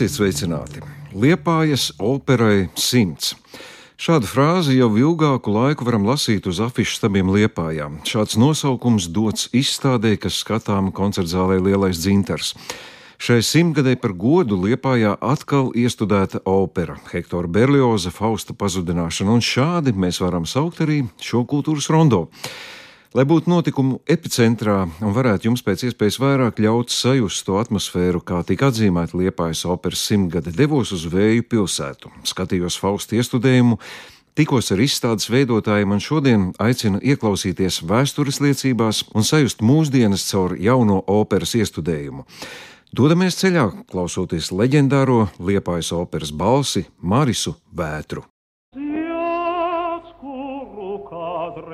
Esiet sveicināti! Liepājas operai simts. Šādu frāzi jau ilgāku laiku varam lasīt uz afišu stabiem liepājām. Šāds nosaukums dots izstādē, kas skatāma koncertzālē Lielais dzintars. Šai simtgadē par godu Liepājā atkal iestudēta opera Hektora Berlioza Fausta pazudināšana, un šādi mēs varam saukt arī šo kultūras rondo. Lai būtu notikumu epicentrā un varētu jums pēc iespējas vairāk ļaut sajust to atmosfēru, kā tika atzīmēta Liepājas operas simtgade, devos uz Vēju pilsētu, skatījos Fausta iestudējumu, tikos ar izstādes veidotājiem un šodien aicinu ieklausīties vēstures liecībās un sajust mūsdienas caur jauno operas iestudējumu. Dodamies ceļā, klausoties leģendāro Liepājas operas balsi Marisu Vētru.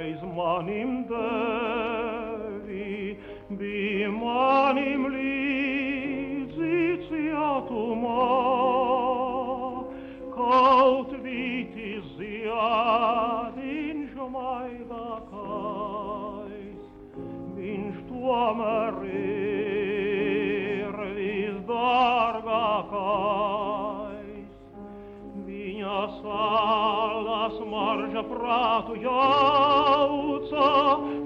eis manim Devi, bi manim lizitiatuma, caut vitis iad in jomai vacais, vin stua marir vis dargacais, mia sala marja prato iauza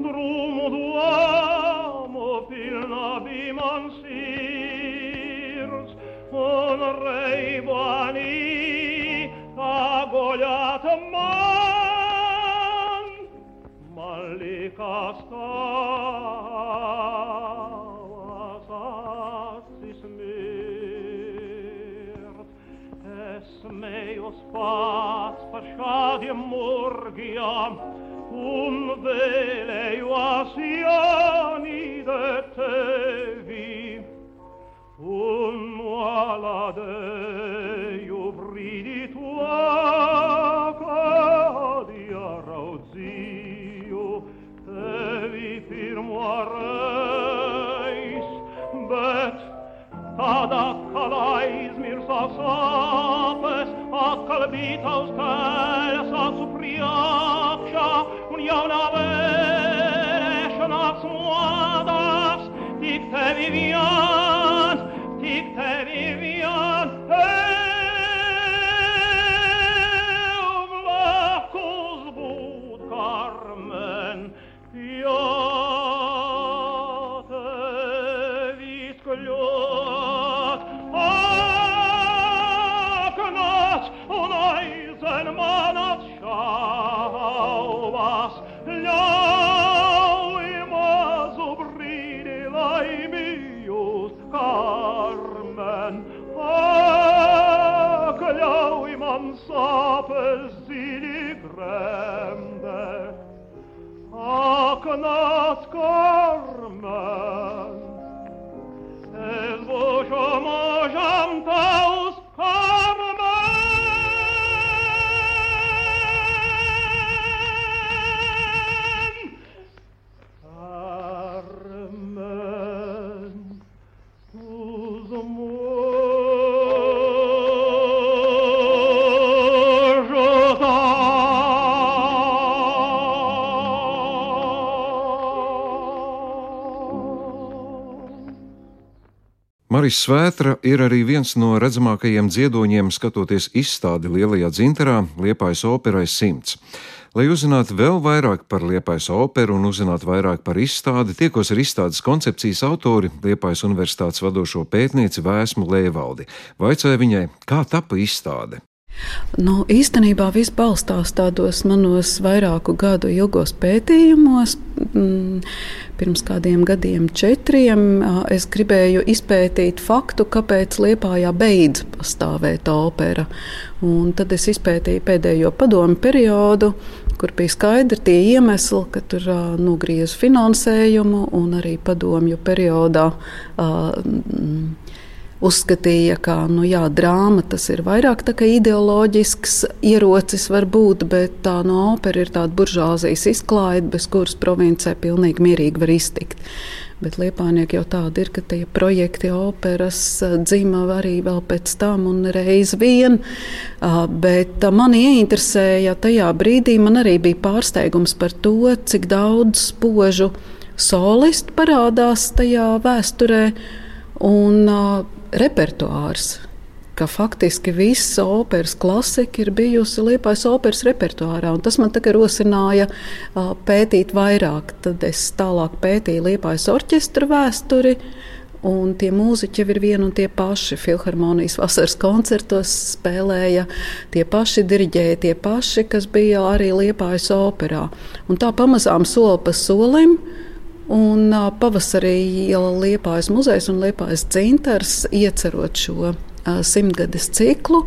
drumo duomo pilna bimansirs on rei vani agogliata man malikas smējos pats par šādiem murgiem un vēlējos jānīdēt tevi un nuoladēju brīdī to, kad ieraudzīju tevi pirmo reiz, bet tad atkal aizmirsa sāpes, atkal bija tavs kēļas acu priekšā, un jaunā vērēšanās modās, tik tevi vien, tik tevi vien, Maris Svētra ir arī viens no redzamākajiem dziedoņiem, skatoties izstādi Lielajā dzinterā Liepājas operai simts. Lai uzzinātu vēl vairāk par Liepājas operu un uzzinātu vairāk par izstādi, tiekos ar izstādes koncepcijas autori Liepājas universitātes vadošo pētnieci Vēsmu Lēvaldi. Vaicāja viņai, kā tapa izstāde. Nu, īstenībā viss balstās tādos manos vairāku gadu ilgos pētījumos. Mm, Pirms kādiem gadiem, četriem, es gribēju izpētīt faktu, kāpēc Liepājā beidz pastāvēt opera. Un tad es izpētīju pēdējo padomu periodu, kur bija skaidri tie iemesli, ka tur ā, nogriez finansējumu un arī padomju periodā. mm, uzskatīja, ka nu, jā, drāma tas ir vairāk ideoloģisks ierocis, varbūt, bet tā no opera ir tāda buržāzijas izklaide, bez kuras provincē pilnīgi mierīgi var iztikt. Bet Liepānieki jau tādi ir, ka tie projekti operas dzima arī vēl pēc tam un reiz vien. Bet mani ieinteresēja tajā brīdī, man arī bija pārsteigums par to, cik daudz spožu solistu parādās tajā vēsturē. Un uh, repertuārs. Ka faktiski viss operas klasika ir bijusi Liepājas operas repertuārā. Tas man tagad rosināja uh, pētīt vairāk. Tad es tālāk pētīju Liepājas orķestra vēsturi, Un tie mūziķi jau ir vieni un tie paši. Filharmonijas vasaras koncertos spēlēja tie paši diriģēji, tie paši, kas bija arī Liepājas operā. Un tā pamazām soli pa solim. Un pavasarī Liepājas muzejs un Liepājas dzintars iecerot šo simtgades ciklu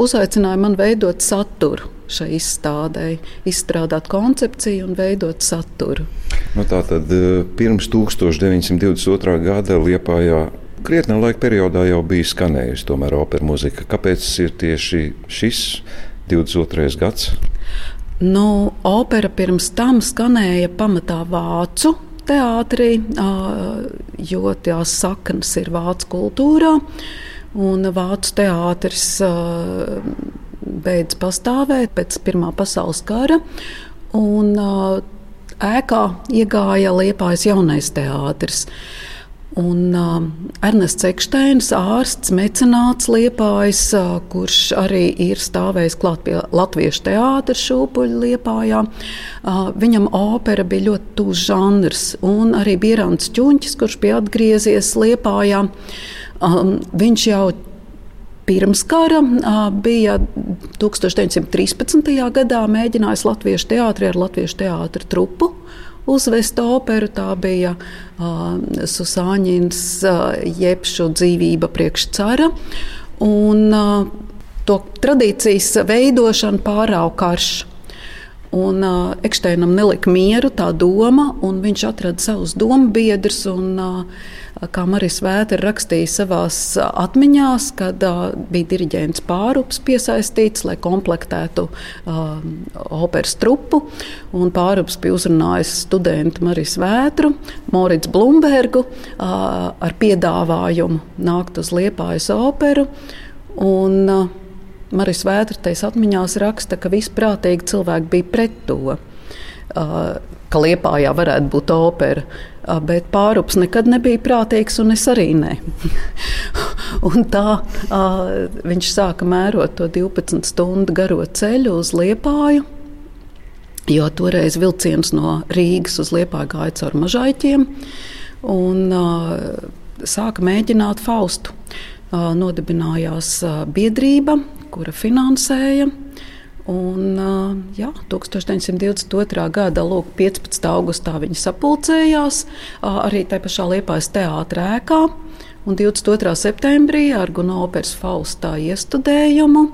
uzaicināja man veidot saturu šai izstādē, izstrādāt koncepciju un veidot saturu. Nu, tā tad pirms 1922. gada Liepājā krietnā laika periodā jau bija skanējusi tomēr opera mūzika. Kāpēc ir tieši šis 22. gads? Nu, opera pirms tam skanēja pamatā vācu teātrī, jo tās saknes ir vācu kultūrā. Un Vācu teātris beidz pastāvēt pēc Pirmā pasaules kara. Un, ēkā iegāja Liepājas jaunais teātris. Un uh, Ernests Eksteins, ārsts, mecenāts Liepājs, uh, kurš arī ir stāvējis klāt pie Latviešu teātras šūpuļa Liepājā, uh, viņam opera bija ļoti tūs žanrs. Un arī Bierants Čuņķis, kurš bija atgriezies Liepājā, um, viņš jau pirms kara bija 1913. gadā mēģinājis Latviešu teātri ar Latviešu teātra trupu uzvest operu. Tā bija uh, Susāņins uh, Jepšu dzīvība priekš cara. Un, uh, to tradīcijas veidošanu pārāva karš. Un uh, Eksteinam nelika mieru tā doma, un viņš atrada savus domu biedrus. Un, uh, kā Marijas Vētra rakstīja savā atmiņā, kad uh, bija diriģents Pārups piesaistīts, lai komplektētu uh, operas trupu. Pārups bija uzrunājis studentu Marijas Vētru, Morits Blumbergu uh, ar piedāvājumu nākt uz Liepājas operu. Un, uh, Marijas Vētrtais atmiņās raksta, ka visprātīgi cilvēki bija pret to, ka Liepājā varētu būt opera. Bet pārups nekad nebija prātīgs, un es arī un tā viņš sāka mērot to 12 stundu garo ceļu uz Liepāju. Jo toreiz vilciens no Rīgas uz Liepāju gāja caur mažaiķiem un uh, sāka mēģināt Faustu. Uh, nodibinājās uh, biedrība, kura finansēja. Un, jā, 1922. gada lūk, 15. augustā viņi sapulcējās arī tajā pašā Liepājas teātrē ēkā. Un 22. septembrī ar Guna operas Faustā iestudējumu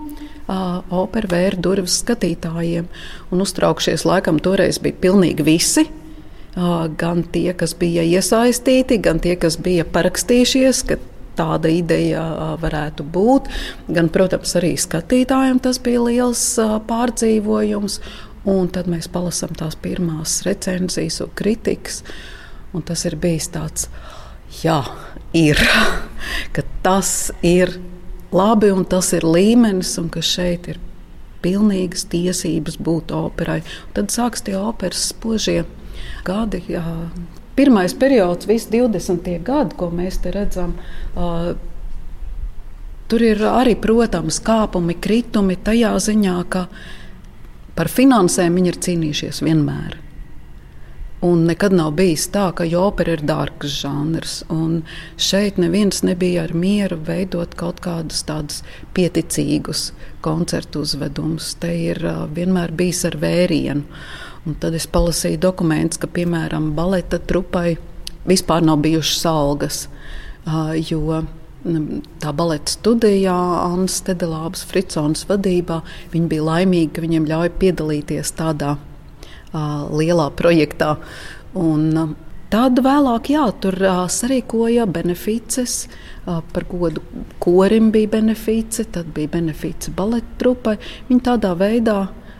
opera vēra durvis skatītājiem. Un uztraukšies laikam toreiz bija pilnīgi visi. Gan tie, kas bija iesaistīti, gan tie, kas bija parakstījušies, ka tāda ideja varētu būt. Gan, protams, arī skatītājiem tas bija liels pārdzīvojums. Un tad mēs palasām tās pirmās recenzijas un kritikas. Un tas ir bijis tāds, jā, ir, ka tas ir labi un tas ir līmenis un ka šeit ir pilnīgas tiesības būt operai. Tad sāks tie operas spožie gadi, jā, pirmais periods, visi 20. gadi, ko mēs te redzam. Uh, Tur ir arī, protams, kāpumi, kritumi tajā ziņā, ka par finansēm viņi ir cīnījušies vienmēr. Un nekad nav bijis tā, ka opera ir dārgs žanrs. Šeit neviens nebija ar mieru veidot kaut kādus tādus pieticīgus koncertu uzvedumus. Te ir vienmēr bijis ar vērienu. Un tad es palasīju dokumentus, ka piemēram baleta trupai vispār nav bijušas algas. Jo tā baleta studijā, Anna Stedelābas Fritsons vadībā, viņi bija laimīgi, ka viņiem ļauj piedalīties tādā uh, lielā projektā. Un, Tad vēlāk jā, tur uh, sarīkoja benefices, uh, par godu korim bija benefice, tad bija benefice baleta trupai. Viņi tādā veidā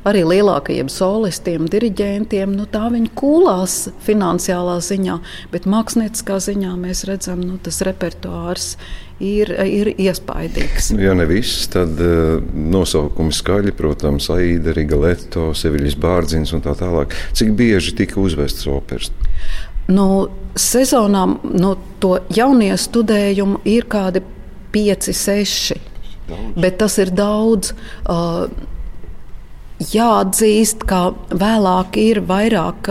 arī lielākajiem solistiem, diriģentiem, nu, tā viņi kūlās finansiālā ziņā, bet mākslinieckā ziņā mēs redzam, ka nu, tas repertuārs ir, ir iespaidīgs. Nu, ja ne viss, tad uh, nosaukumi skaļi, protams, Aida, Rigaleto, Seviļas Bārdzins un tā tālāk. Cik bieži tika uzvestas operas? Nu, sezonā nu, to jaunie studējumu ir kādi 5, 6. Daudz. Bet tas ir daudz. Uh, jāatzīst, ka vēlāk ir vairāk.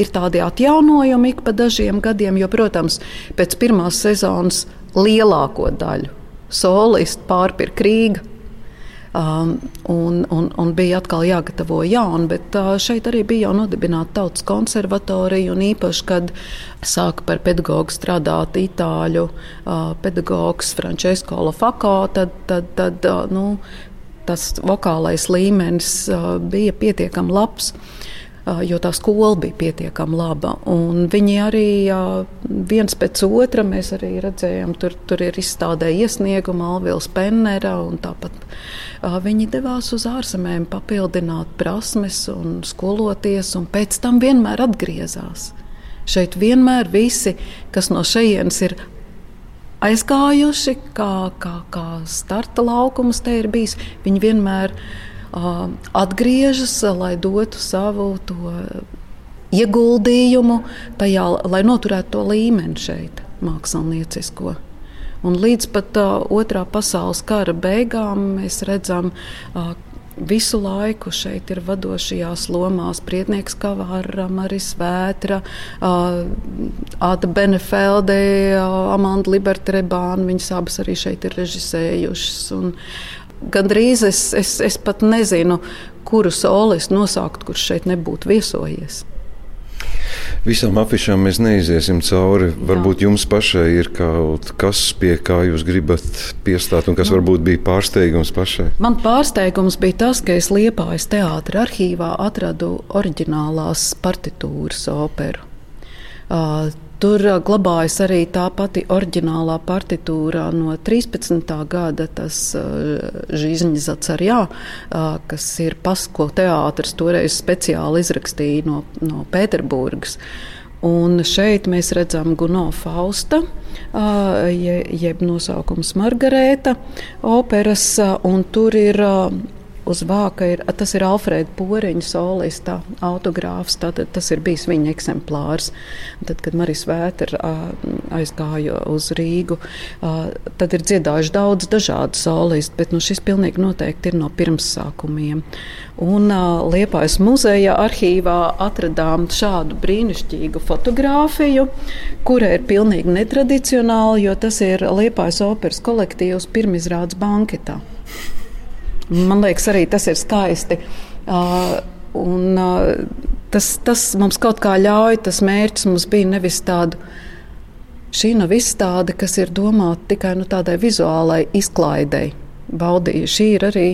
Ir tādi atjaunojumi ik pa dažiem gadiem, jo, protams, pēc pirmās sezonas lielāko daļu solistu pārpirka Rīga. Um, un, un, un bija atkal jāgatavo jaunu, bet uh, šeit arī bija jau nodibināta tautas konservatorija. Īpaši, kad sāka par pedagogu strādāt itāļu uh, pedagogs Francesco Lafako, tad, tad, tad uh, nu, tas vokālais līmenis bija pietiekami labs. Jo tā skola bija pietiekami laba. Un viņi arī viens pēc otra mēs arī redzējām, tur, tur ir izstādē iesnieguma Alvils Pennera un tāpat. Viņi devās uz ārzemēm papildināt prasmes un skoloties, un pēc tam vienmēr atgriezās. Šeit vienmēr visi, kas no šejienes ir aizgājuši, kā, kā, kā starta laukums te ir bijis, viņi vienmēr ir atgriežas, lai dotu savu ieguldījumu tajā, lai noturētu to līmeni šeit, māksliniecisko. Un līdz pat uh, otrā pasaules kara beigām mēs redzam, uh, visu laiku šeit ir vadošajās lomās Prietnieks Kavāra, Maris Vētra, Āda Benefelde, Amanda Libertrebāna. Viņas abas arī šeit ir režisējušas. Un, Gandrīz es, es, es pat nezinu, kuru solistu nosaukt, kurš šeit nebūtu viesojies. Visām afišām mēs neiziesim cauri. Varbūt jums pašai ir kaut kas, pie kā jūs gribat piestāt, un kas nu, varbūt bija pārsteigums pašai. Man pārsteigums bija tas, ka es Liepājas teātra arhīvā atradu oriģinālās partitūras operu. Uh, Tur glabājas arī tā pati oriģinālā partitūra no 13. gada, tas Žīzņa Zacarjā, kas ir Pasko teātris, toreiz speciāli izrakstīja no, no Pēterburgas. Un šeit mēs redzam Guno Fausta, jeb nosaukums Margarēta operas, un tur ir uz vāka ir, tas ir Alfrēda Poriņa solista autogrāfs. Tātad tas ir bijis viņa eksemplārs. Tad, kad Marijas Vētra aizgāja uz Rīgu, tad ir dziedājuši daudz dažādu solistu, bet nu, šis pilnīgi noteikti ir no pirmsākumiem. Un Liepājas muzeja arhīvā atradām šādu brīnišķīgu fotografiju, kura ir pilnīgi netradicionāla, jo tas ir Liepājas operas kolektīvs pirmizrādes banketā. Man liekas, arī tas ir skaisti. Uh, un, uh, tas, tas mums kaut kā ļauj, tas mērķis mums bija nevis tādu. Šī nav izstāde, kas ir domāta tikai nu, tādai vizuālai izklaidei. Baudīja. Šī ir arī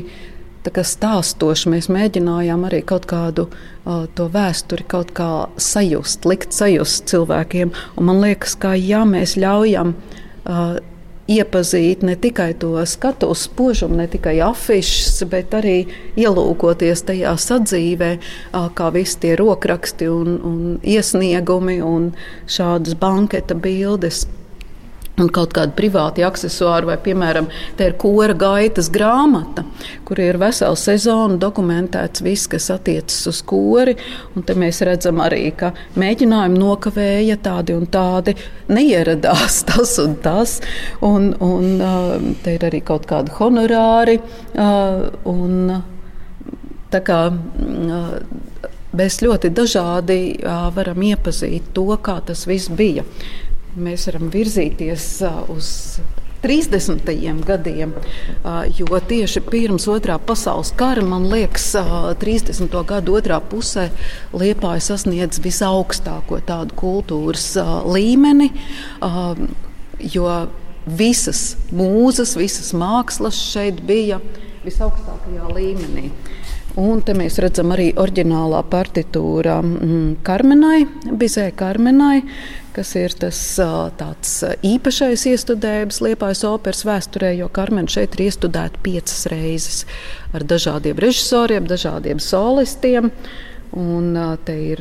stāstoša. Mēs mēģinājām arī kaut kādu uh, to vēsturi kaut kā sajust, likt sajust cilvēkiem. Un man liekas, ka ja mēs ļaujam uh, iepazīt ne tikai to skatu spožumu, ne tikai afišas, bet arī ielūkoties tajā sadzīvē, kā visi tie rokraksti un, un iesniegumi un šādas banketa bildes un kaut kādi privāti accessori, vai, piemēram, te ir kora gaitas grāmata, kur ir vesela sezona dokumentēts viss, kas attiecas uz kori. Un te mēs redzam arī, ka mēģinājumi nokavēja tādi un tādi, neieradās tas un tas. Un, un te ir arī kaut kādi honorāri. Un, tā kā, Mēs ļoti dažādi varam iepazīt to, kā tas viss bija mēs varam virzīties uz 30. gadiem, jo tieši pirms otrā pasaules kara, man liekas, 30. gada otrā pusē Liepāja sasniedz visaugstāko tādu kultūras līmeni, jo visas mūzes, visas mākslas šeit bija visaugstākajā līmenī. Un te mēs redzam arī oriģinālā partitūra mm, Karmenai, Bizē Karmenai, kas ir tas tāds īpašais iestudējums Liepājas operas vēsturē, jo Karmen šeit ir iestudēta piecas reizes ar dažādiem režisoriem, dažādiem solistiem. Un, te ir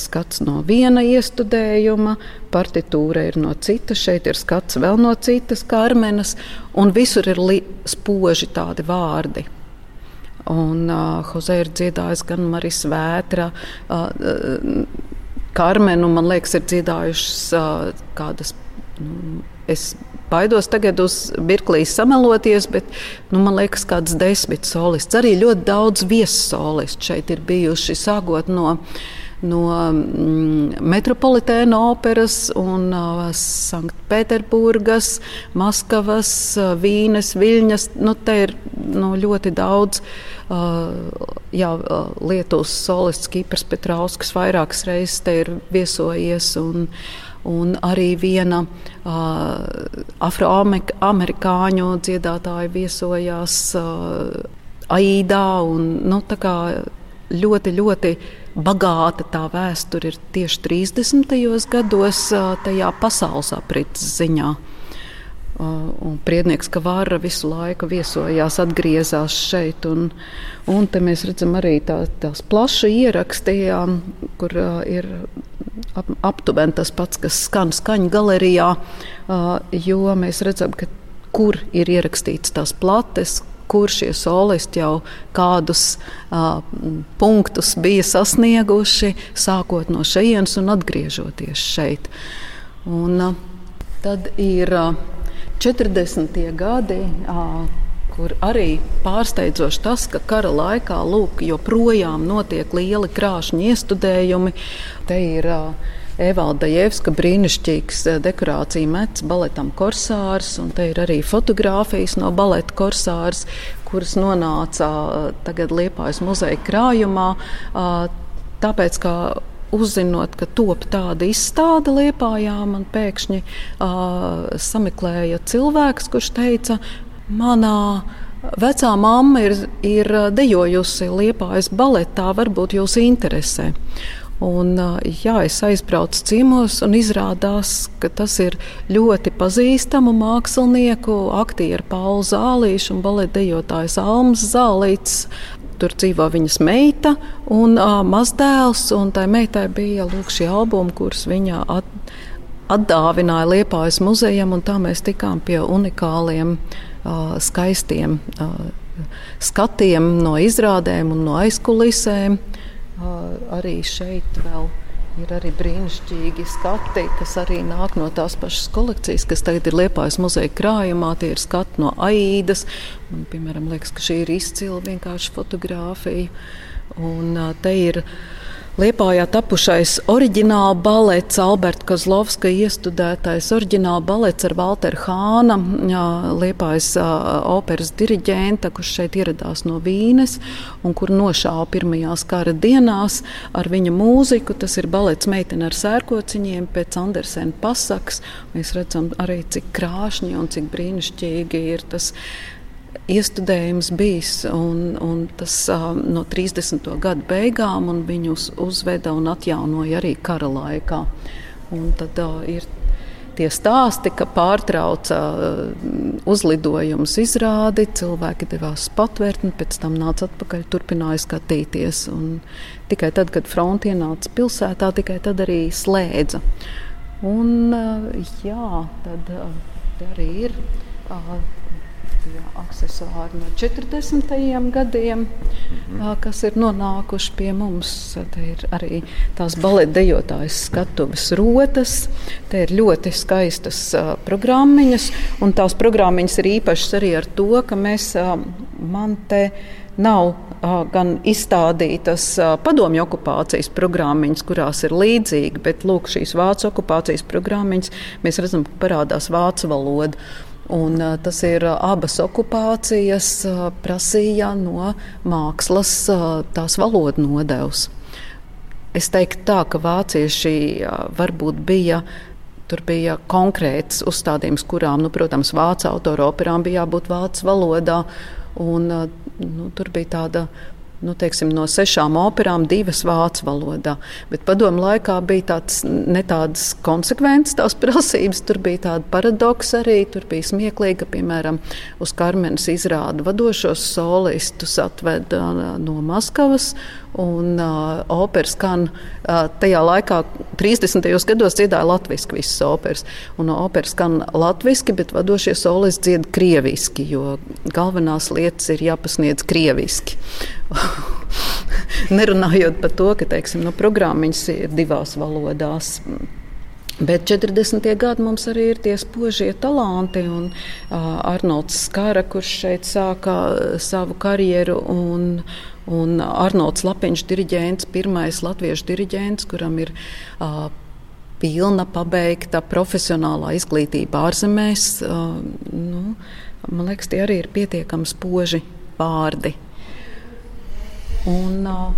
skats no viena iestudējuma, partitūra ir no citas, šeit ir skats vēl no citas karmenes, un visur ir spoži tādi vārdi. Un uh, Jose ir dziedājis gan Marijas vētra, uh, Karmenu, man liekas, ir dziedājušas uh, kādas. Nu, es baidos tagad uz mirklī sameloties, bet nu, man liekas, kādas desmit solists. Arī ļoti daudz viesolistu šeit ir bijuši sākot no no mm, Metropolitēna operas un uh, Sanktpēterburgas, Maskavas, uh, Vīnes, Viļņas. Nu, te ir nu, ļoti daudz. Uh, jā, uh, Lietuvas solists Kiprs Petrauskas vairākas reizes te ir viesojies. Un, un arī viena uh, afroamerikāņu dziedātāja viesojās uh, Aidā. Un, nu, ļoti, ļoti bagāta tā vēsture ir tieši 30. gados, tajā pasaules aprits ziņā. Un priednieks Kavāra visu laiku viesojās, atgriezās šeit. Un, un te mēs redzam arī tā, tās plaša ieraksti, kur uh, ir ap, aptuveni tas pats, kas skan skaņu galerijā, uh, jo mēs redzam, ka kur ir ierakstīts tās plates, kur šie solisti jau kādus uh, punktus bija sasnieguši, sākot no šejienes un atgriežoties šeit. Un, uh, tad ir uh, 40. gadi. Uh, kur arī pārsteidzoši tas, ka kara laikā lūk, joprojām notiek lieli krāšņi iestudējumi. Te ir uh, Evalda Jevska brīnišķīgs eh, dekorācija mets baletam Korsārs, un te ir arī fotogrāfijas no baleta Korsārs, kuras nonāca eh, tagad Liepājas muzeja krājumā. Eh, tāpēc, ka uzzinot, ka top tāda izstāde Liepājā, man pēkšņi uh, sameklēja cilvēks, kurš teica, manā vecā mamma ir, ir dejojusi Liepājas baletā, varbūt jūs interesē. Un, jā, es aizbraucu ciemos, un izrādās, ka tas ir ļoti pazīstamu mākslinieku, aktieru Paulu Zālīšu un baletdejotājs Almas Zālīts. Tur dzīvo viņas meita un uh, mazdēls, un tai meitai bija lūk, šie albumi, kurus viņa at, atdāvināja Liepājas muzejam, un tā mēs tikām pie unikāliem, uh, skaistiem uh, skatiem no izrādēm un no aizkulisēm. Uh, arī šeit vēl ir arī brīnišķīgi skati, kas arī nāk no tās pašas kolekcijas, kas tagad ir Liepājas muzeja krājumā. Tie ir skati no Aidas. Man, piemēram, liekas, ka šī ir izcila vienkārši fotografija. Un te ir Liepājā tapušais oriģināla balets, Alberta Kozlovska iestudētais oriģināla balets ar Walteru Hāna, Liepājas operas diriģenta, kurš šeit ieradās no Vīnes un kur nošāva pirmajās kara dienās ar viņa mūziku. Tas ir balets meitene ar sērkociņiem pēc Andersena pasakas. Mēs redzam arī, cik krāšņi un cik brīnišķīgi ir tas iestudējums bijis un, un tas uh, no 30. gadu beigām, viņus uzveda un atjaunoja arī kara laikā. Un tad uh, ir tie stāsti, ka pārtrauca uzlidojumus izrādi, cilvēki devās patvērtni, pēc tam nāca atpakaļ, turpināja skatīties. Un tikai tad, kad fronte ienāca pilsētā, tikai tad arī slēdza. Un, jā, tad arī ir accessori no 40. gadiem, mm -hmm. kas ir nonākuši pie mums. Te ir arī tās baleta dejotājas skatuves rotas, te ir ļoti skaistas uh, programmiņas, un tās programmiņas ir īpašas arī ar to, ka mēs uh, man te nav uh, gan izstādītas uh, padomju okupācijas programmiņas, kurās ir līdzīgi, bet lūk, šīs vācu okupācijas programmiņas mēs redzam, ka parādās vācu valoda. Un, tas ir abas okupācijas prasīja no mākslas tās valodu nodevs. Es teiktu tā, ka vācieši varbūt bija Tur bija konkrēts uzstādījums, kurām, nu, protams, vācu autora operām bija jābūt vācu valodā. Un, nu, tur bija tāda nu, teiksim, no sešām operām, divas vācu valodā. Bet padomu laikā bija tāds ne tādas konsekvences tās prasības, tur bija tāda paradoksa arī. Tur bija smieklīgi, ka, piemēram, uz Karmenes izrādu vadošos solistus atveda no Maskavas. Un uh, operas skan uh, tajā laikā, 30. gados dziedāja latviešu visas operas. Un operas skan latviešu, bet vadošie solisti dzied krieviski, jo galvenās lietas ir jāpasniedz krieviski. Nerunājot par to, ka teiksim, no programmas ir divās valodās. Bet 40. gadi mums arī ir tie spožie talanti. Un, uh, Arnolds Skara, kurš šeit sāka savu karjeru, un, un Arnolds Lapiņš, diriģents, pirmais latviešu diriģents, kuram ir uh, pilna, pabeigta profesionālā izglītība ārzemēs. Uh, nu, man liekas, tie arī ir pietiekami spoži vārdi. Un uh,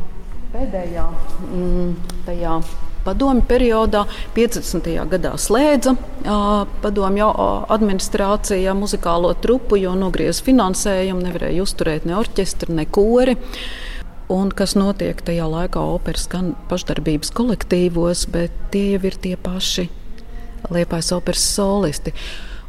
pēdējā mm, tajā padomju periodā, 50. gadā slēdza padomju administrācija muzikālo trupu, jo nogrieza finansējumu, nevarēja uzturēt ne orķestri, ne kori. Un kas notiek tajā laikā, operas gan pašdarbības kolektīvos, bet tie jau ir tie paši Liepais operas solisti.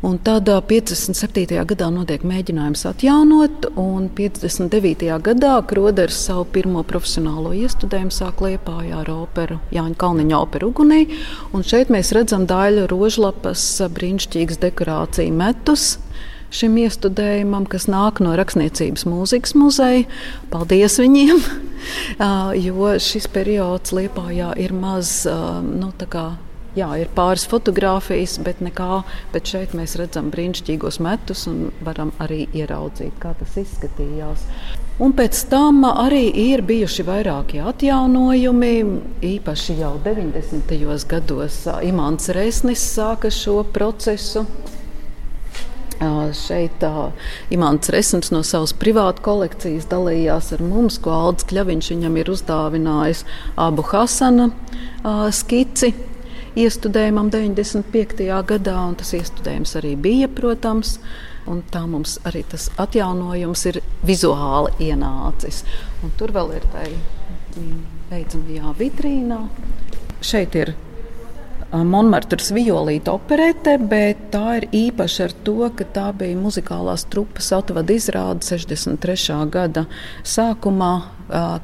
Un tad 57. gadā notiek mēģinājums atjaunot, un 59. gadā Kroders savu pirmo profesionālo iestudējumu sāk liepājā ar operu Jāņa Kalniņa operu Ugunī. Un šeit mēs redzam Dāļa Rožlapas brīnišķīgas dekorāciju metus šim iestudējumam, kas nāk no Rakstniecības mūzikas muzeja. Paldies viņiem! jo šis periods Liepājā ir maz nu, Jā, ir pāris fotogrāfijas, bet nekā. Bet šeit mēs redzam brīnišķīgos metus un varam arī ieraudzīt, kā tas izskatījās. Un pēc tam arī ir bijuši vairāki atjaunojumi. Īpaši jau 90. gados Imants Resnis sāka šo procesu. Šeit Imants Resns no savas privātas kolekcijas dalījās ar mums, ko Aldis Kļaviņš viņam ir uzdāvinājis abu Hasana skici iestudējumam 95. gadā, un tas iestudējums arī bija, protams. Un tā mums arī tas atjaunojums ir vizuāli ienācis. Un tur vēl ir tā beidzamajā vitrīnā. Šeit ir Monmartras violīta operete, bet tā ir īpaša ar to, ka tā bija muzikālās trupas atvada izrāde 63. gada sākumā,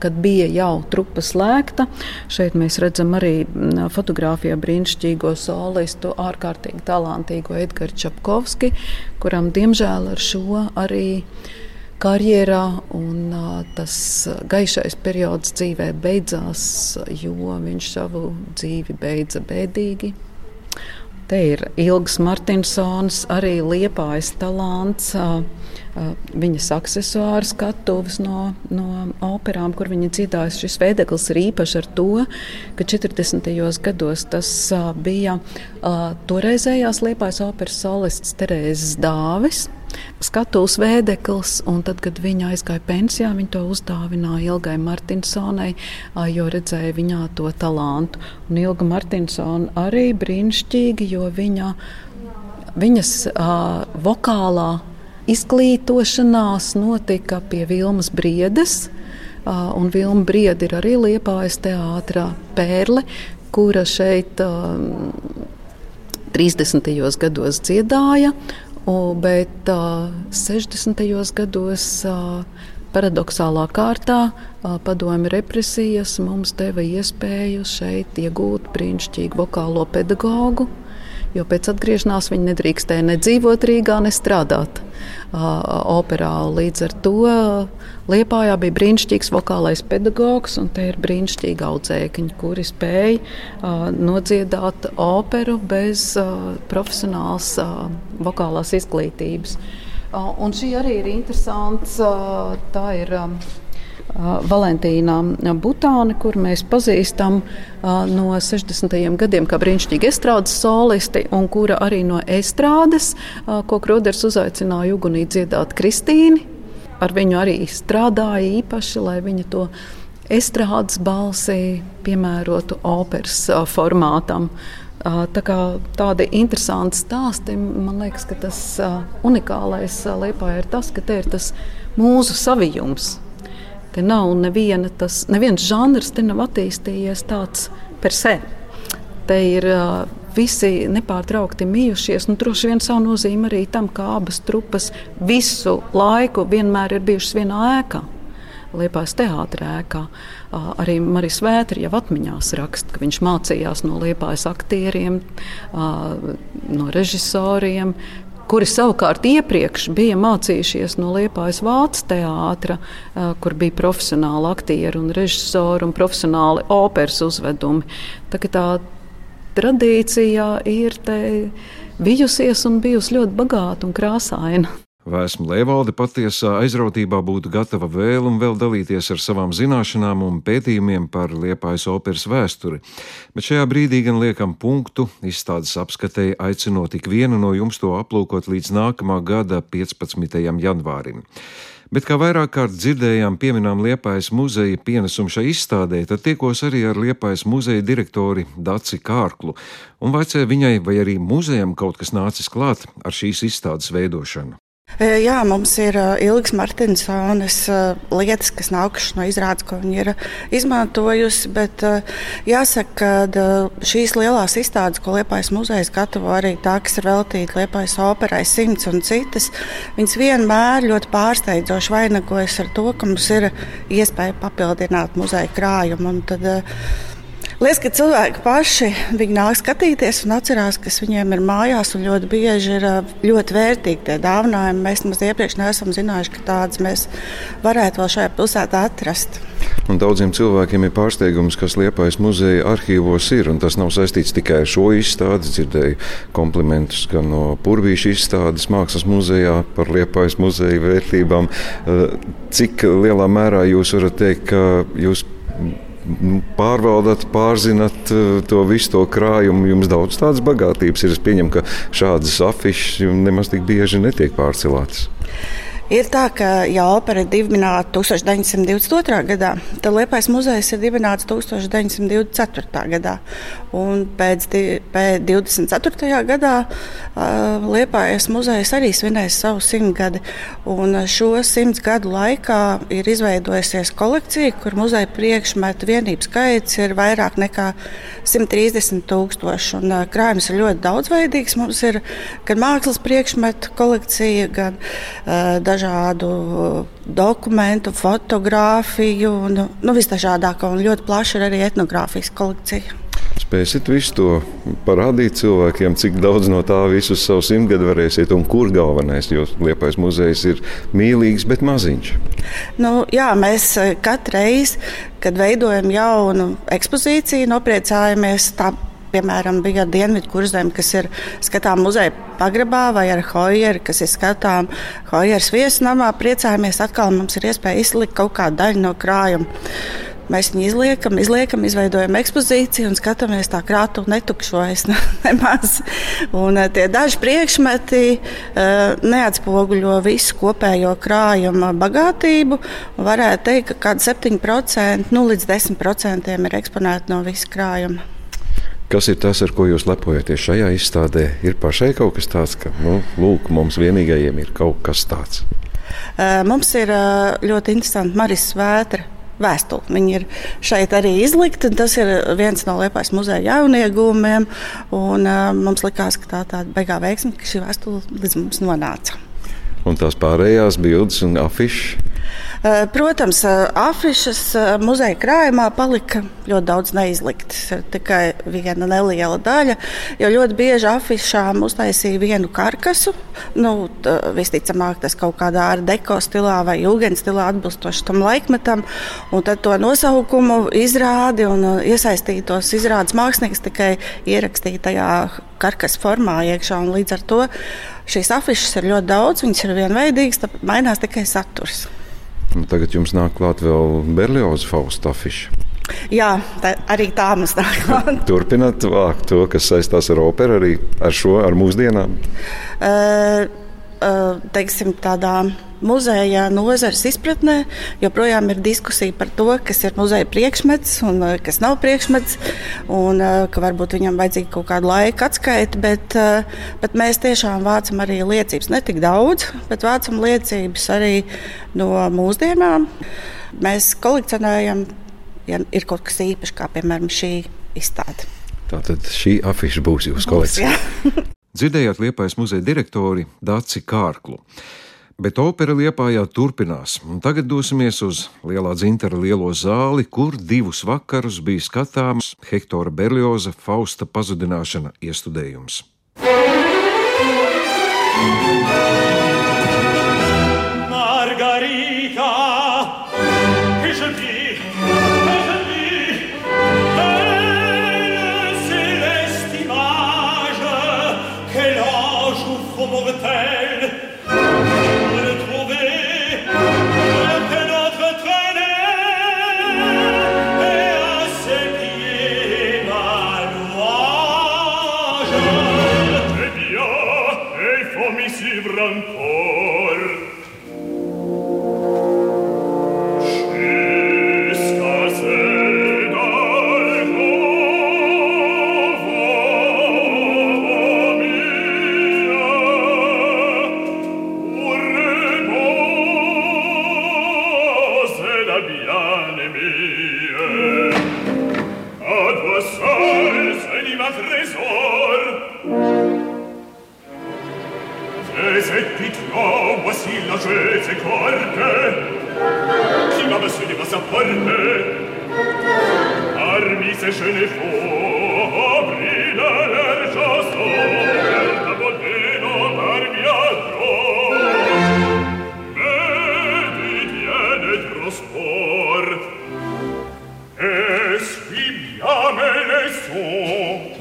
kad bija jau trupa slēgta. Šeit mēs redzam arī fotografijā brīnišķīgo solistu, ārkārtīgi talantīgo Edgars Čapkovski, kuram diemžēl ar šo arī karjerā, un tas gaišais periods dzīvē beidzās, jo viņš savu dzīvi beidza bēdīgi. Te ir Ilgs Martinsons, arī liepājas talants. Viņas accessoāru skatuves no, no operām, kur viņa dziedājas. Šis veideklis ir īpašs ar to, ka 40. gados tas bija toreizējās liepājas operas solists Terēzes Dāvis skatuves vēdeklis, tad, kad viņa aizgāja pensijā, viņa to uzdāvināja Ilgai Martinsonai, jo redzēja viņā to talantu. Un Ilga Martinsona arī brīnišķīgi, jo viņa, viņas uh, vokālā izglītošanās notika pie Vilmas Briedes. Uh, un Vilma Brieda ir arī Liepājas teātrā pērle, kura šeit uh, 30. gados dziedāja bet uh, 60. gados uh, paradoxālā kārtā padomju represijas mums deva iespēju šeit iegūt brīnišķīgu vokālo pedagogu. Jo pēc atgriešanās viņi nedrīkstēja ne dzīvot Rīgā, ne strādāt operā. Līdz ar to Liepājā bija brīnišķīgs vokālais pedagogs, un te ir brīnišķīgi audzēkņi, kuri spēja uh, nodziedāt operu bez uh, profesionālas uh, vokālās izglītības. Un šī arī ir interesants. Tā ir Valentīna Butāne, kur mēs pazīstam no 60. gadiem kā brīnišķīgi estrādes solisti, un kura arī no estrādes, ko Kroders uzaicināja ugunī dziedāt Kristīni. Ar viņu arī strādāja īpaši, lai viņa to estrādes balsi piemērotu operas formātam. Tā kā tādi interesanti stāsti, man liekas, ka tas unikālais Lietuvā ir tas, ka te ir tas mūsu savijums Te nav neviena, tas, neviens žanrs, te nav attīstījies tāds per se. Te ir uh, visi nepārtraukti mījušies. Nu, droši vien savu nozīmi arī tam, ka abas trupas visu laiku vienmēr ir bijušas vienā ēkā. Liepājas teātrē. Uh, arī Marijas Vētra jau atmiņās raksta, ka viņš mācījās no Liepājas aktieriem, no režisoriem, kuri savukārt iepriekš bija mācījušies no Liepājas Vācu teātra, kur bija profesionāli aktieri un režisori un profesionāli operas uzvedumi. Tā, tā tradīcija ir bijusies un bijusi ļoti bagāta un krāsaina. Vēsma Lievalde patiesā aizrautībā būtu gatava vēl un vēl dalīties ar savām zināšanām un pētījumiem par Liepājas operas vēsturi, bet šajā brīdī gan liekam punktu izstādes apskatēji aicinot ik vienu no jums to aplūkot līdz nākamā gada 15. janvārim. Bet kā vairāk kārt dzirdējām, pieminām Liepājas muzeja pienesumu šai izstādē, tad tiekos arī ar Liepājas muzeja direktori Daci Kārklu un vaicāja viņai, vai arī muzejam kaut kas nācis klāt ar šīs izstādes veidošanu. Jā, mums ir ilgs Martinsons lietas, kas nākušas no izrādes, ko viņi ir izmantojusi. Bet jāsaka, ka šīs lielās izstādes, ko Liepājas muzejs gatavo, arī tā, kas ir veltīta Liepājas operai, simts un citas, viņas vienmēr ļoti pārsteidzoši vainagojas ar to, ka mums ir iespēja papildināt muzeja krājumu. Liekas, ka cilvēki paši nāk skatīties un atcerās, kas viņiem ir mājās. Ļoti bieži ir ļoti vērtīgi tie dāvinājumi. Mēs nemaz iepriekš neesam zinājuši, ka tādas mēs varētu vēl šajā pilsētā atrast. Un daudziem cilvēkiem ir pārsteigums, kas Liepājas muzeja arhīvos ir. Tas nav saistīts tikai ar šo izstādi. Dzirdēju komplimentus gan no Purvīša izstādes mākslas muzejā par Liepājas muzeja vērtībām. Cik lielā mērā jūs varat teikt, ka jūs pārvaldat, pārzinat eh, to visu to krājumu. Jums daudz tādas bagātības ir. Es pieņemu, ka šādas afišas nemaz tik bieži netiek pārcelātas. Ir tā, ka ja opera ir dibināta 1922. gadā, tad Liepais muzejs ir dibināts 1924. gadā. Un pēc, pēc 24. gadā uh, Liepais muzejs arī svinēs savu simtgadi. Un šo simts gadu laikā ir izveidojusies kolekcija, kur muzeja priekšmetu vienību skaits ir vairāk nekā 130 tūkstoši. Un, uh, krājums ir ļoti daudzveidīgs. Mums ir gan mākslas priekšmetu kolekcija, gan uh, dažādu dokumentu, fotografiju, un nu, visdažādāko un ļoti plaša ir arī etnogrāfijas kolekcija. Spēsiet visu to parādīt cilvēkiem, cik daudz no tā visu savu simtgadu varēsiet, un kur galvenais, jo Liepais muzejs ir mīlīgs, bet maziņš. Nu, jā, mēs katru reizi, kad veidojam jaunu ekspozīciju, nopriecājamies. Tā piemēram, bija Dienvidu kurzeme, kas ir skatāms muzeja pagrabā, vai ar Hojeru, kas ir skatāms Hojeras viesnamā. Priecājamies, atkal mums ir iespēja izlikt kaut kādu daļu no krājuma. Mēs viņu izliekam, izliekam, izveidojam ekspozīciju un skatāmies, tā krātu netukšojas nemaz. Un tie daži priekšmeti neatspoguļo visu kopējo krājuma bagātību. Varētu teikt, ka kādi 7% nu, līdz 10% ir eksponēti no visa krājuma. Kas ir tas, ar ko jūs lepojaties šajā izstādē? Ir pašai kaut kas tāds, ka nu, lūk, mums vienīgajiem ir kaut kas tāds. Mums ir ļoti interesanti Marijas Svētra vēstuli. Viņi ir šeit arī izlikti. Tas ir viens no Liepājas muzeja jauniegūmiem. Un, uh, mums likās, ka tā ir tāda beigā veiksme, ka šī vēstule līdz mums nonāca. Un tās pārējās bildes un afišas protams, eh, afišas eh, muzeja krājumā palika ļoti daudz neizliktas. Tikai viena neliela daļa, jo ļoti bieži afišām uztaisīja vienu karkasu. Nu, visticamāk, tas kaut kādā ar deko stilā vai jūgens stilā atbilstoši tam laikmetam. Un tad to nosaukumu izrādi un iesaistītos izrādes mākslinieks tikai ierakstīja tajā karkas formā iekšā. Līdz ar to šīs afišas ir ļoti daudz, viņas ir vienveidīgas, mainās tikai saturs. Un tagad jums nāk klāt vēl Berlioza Fausta afiša. Jā, tā, arī tā mums nāk klāt. Turpināt vākt to, kas saistās ar operu, arī ar šo, ar mūsdienām? Uh, teiksim, tādā muzeja nozares izpratnē joprojām ir diskusija par to, kas ir muzeja priekšmets un uh, kas nav priekšmets. Un, uh, ka varbūt viņam vajadzīga kaut kāda laika atskaita, bet, bet mēs tiešām vācam arī liecības. Ne tik daudz, bet vācam liecības arī no mūsdienām. Mēs kolekcionējam, ja ir kaut kas īpašs, kā piemēram šī izstāde. Tātad šī afiša būs jūsu kolekcijā. Dzirdējāt Liepājas muzeja direktori Dāci Kārklu. Bet opera Liepājā turpinās, un tagad dosimies uz Lielā dzintara lielo zāli, kur divus vakarus bija skatāms Hektora Berlioza Fausta pazudināšana iestudējums. Margarita,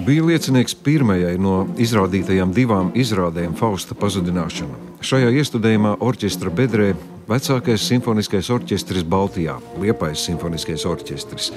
Bija liecinieks pirmajai no izrādītajām divām izrādēm Fausta pazudināšana. Šajā iestudējumā orķestra bedrē vecākais simfoniskais orķestris Baltijā, Liepais simfoniskais orķestris,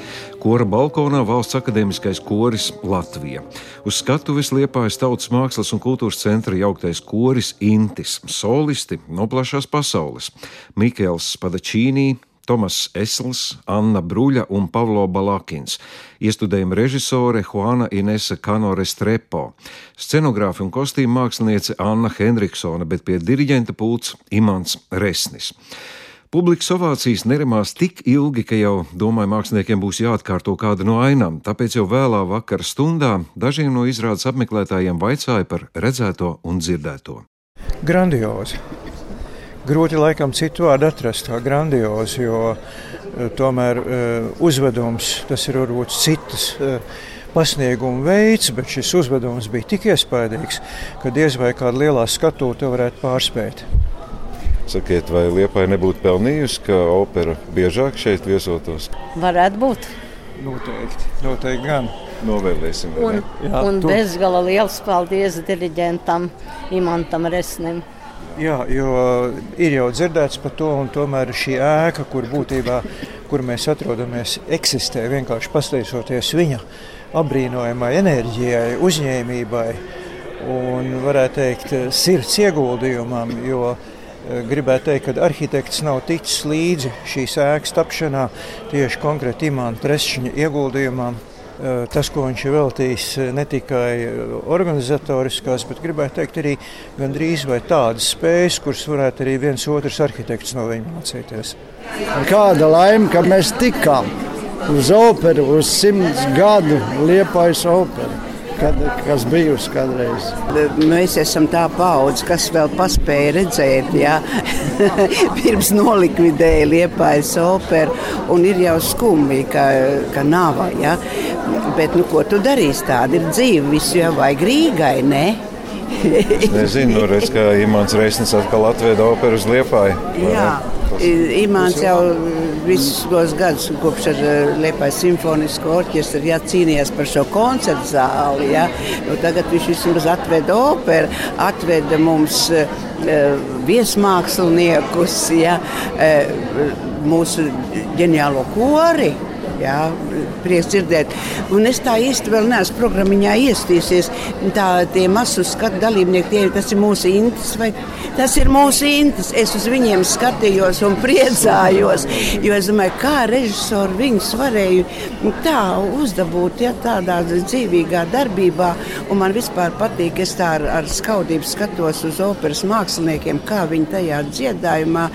kora balkonā valsts akadēmiskais koris Latvija. Uz skatuves Liepājas tautas mākslas un kultūras centra jauktais koris Intis, solisti no plašās pasaules - Mikēls Padačīnī, Tomas Esls, Anna Bruļa un Pavlo Balakins, iestudējuma režisore Juana Inese Kanore Strepo, scenogrāfa un kostīma māksliniece Anna Henriksona, bet pie diriģenta pults Imants Resnis. Publikas ovācijas nerimās tik ilgi, ka jau, domāju, māksliniekiem būs jāatkārto kāda no ainām, tāpēc jau vēlā vakara stundā dažiem no izrādes apmeklētājiem vaicāja par redzēto un dzirdēto. Grandiozi. Grūti laikam citu vārdu atrast, kā grandiozi, jo eh, tomēr eh, uzvedums tas ir varbūt citas eh, pasnieguma veids, bet šis uzvedums bija tik iespaidīgs, ka diez vai kāda lielā skatūra to varētu pārspēt. Sakiet, vai Liepai nebūtu pelnījusi, ka opera biežāk šeit viesotos? Varētu būt. Noteikti, noteikti gan. Novēlēsim, Un, ne? Jā, un tu- bezgala liels paldies diriģentam Imantam Resnim. Jā, jo ir jau dzirdēts par to, un tomēr šī ēka, kur būtībā kur mēs atrodamies, eksistē vienkārši pateicoties viņa apbrīnojamai enerģijai, uzņēmībai un, varētu teikt, sirds ieguldījumam. Jo eh, gribētu teikt, ka arhitekts nav ticis līdzi šīs ēkas tapšanā tieši konkrēti imanta Trešņa ieguldījumam. Eh, Tas, ko viņš ir veltījis eh, ne tikai eh, organizatoriskās, bet gribētu teikt arī gandrīz vai tādas spējas, kuras varētu arī viens otrs arhitekts no viņa mācīties. Kāda laime, ka mēs tikām uz operu, uz simts gadu liepais operu, kad, kas bijusi kādreiz. Mēs esam tā paudze, kas vēl paspēja redzēt, ja pirms nolikvidēja liepais operu, un ir jau skumji, ka, ka nav. Ja? Bet, nu, ko tu darīsi? Tāda ir dzīve, visu jau vajag Rīgai, ne? Es nezinu, nu, redz, ka Imants Reisnis atkal atveda operu uz Liepāju. vai? Jā. Imants jau visus tos gadus, kopš ar Liepais simfonisko orķestru, ja, cīnījās par šo koncertu zāli. Ja. Nu, tagad viņš vismaz atveda operu, atveda mums uh, viesmāksliniekus, ja, uh, mūsu ģeniālo kori. Jā, prieks dzirdēt. Un es tā īsti vēl neesmu programmā iestījusies. Tā, tie masu skatu dalībnieki, tie, tas ir mūsu intis. Vai, tas ir mūsu intis. Es uz viņiem skatījos un priecājos. Jo es domāju, kā režisori viņus varēja tā uzdabūt ja, tādā dzīvīgā darbībā. Un man vispār patīk, es tā ar, ar skaudību skatos uz operas māksliniekiem, kā viņi tajā dziedājumā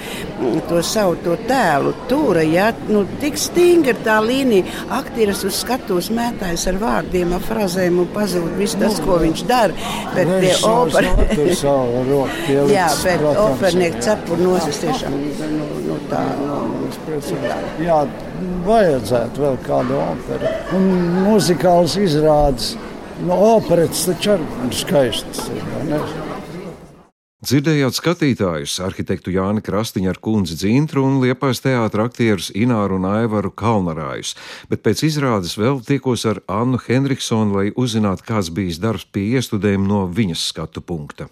to savu to tēlu tūra. Ja, nu, tik stingri tā līnija, aktieris uz skatuves mētājas ar vārdiem, ar frāzēm un pazūd viss tas, ko viņš dara. Bet roku pielicis, Jā, bet protams. opernieki cepur nosis tiešām nu, nu, tā, nu, nu, tā. Jā, vajadzētu vēl kādu operu. Un muzikāls izrādes. No operetes taču arī ir skaistas. ir? Dzirdējāt skatītājus, arhitektu Jāni Krastiņu ar kundzi Dzintru un Liepais teātra aktierus Ināru un Aivaru Kalnarājus, bet pēc izrādes vēl tikos ar Annu Henriksonu, lai uzzinātu, kāds bijis darbs pie iestudējuma no viņas skatu punkta.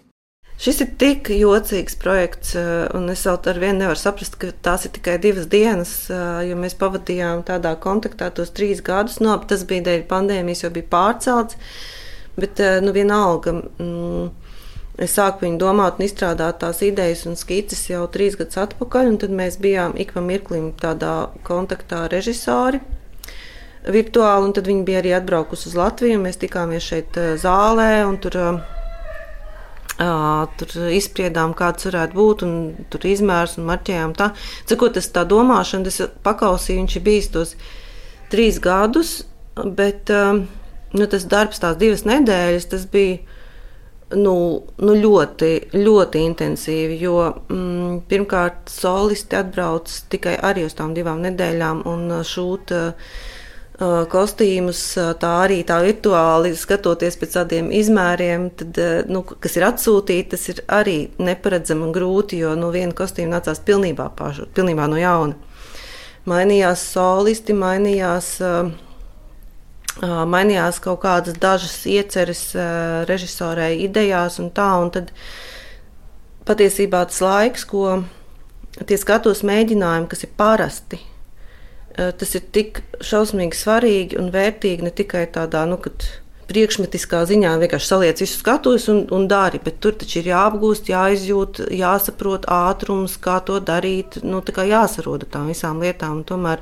Šis ir tik jocīgs projekts, eh, un es vēl ar vienu nevaru saprast, ka tās ir tikai divas dienas, eh, jo mēs pavadījām tādā kontaktā tos trīs gadus. Nu, tas bija dēļ pandēmijas, jau bija pārcelts, bet eh, nu, vienalga. Mm, Es sāku viņu domāt un izstrādāt tās idejas un skices jau trīs gadus atpakaļ, un tad mēs bijām ik pa mirklim tādā kontaktā ar režisori virtuāli, un tad viņi bija arī atbraukusi uz Latviju. Mēs tikāmies šeit zālē, un tur Tur izspriedām, kāds varētu būt, un tur izmērs un marķējām tā. Cikot, tas tā domāšana, tas pakausī viņš ir bijis tos trīs gadus, bet nu, tas darbs tās divas nedēļas, tas bija nu, nu ļoti, ļoti intensīvi. Jo mm, pirmkārt, solisti atbrauc tikai arī uz tām divām nedēļām un šūta kostīmus, tā arī tā virtuāli skatoties pēc tādiem izmēriem, tad, nu, kas ir atsūtīti, tas ir arī neparedzami un grūti, jo nu, viena kostīma nācās pilnībā, pašu, pilnībā no jauna. Mainījās solisti, mainījās, mainījās kaut kādas dažas ieceres režisorē idejās un tā, un tad patiesībā tas laiks, ko tie skatos mēģinājumi, kas ir parasti, tas ir tik šausmīgi svarīgi un vērtīgi ne tikai tādā, nu, kad priekšmetiskā ziņā vienkārši saliec visus skatus un, un dari, bet tur taču ir jāapgūst, jāizjūt, jāsaprot ātrums, kā to darīt, nu, tā kā jāsaroda tām visām lietām. Tomēr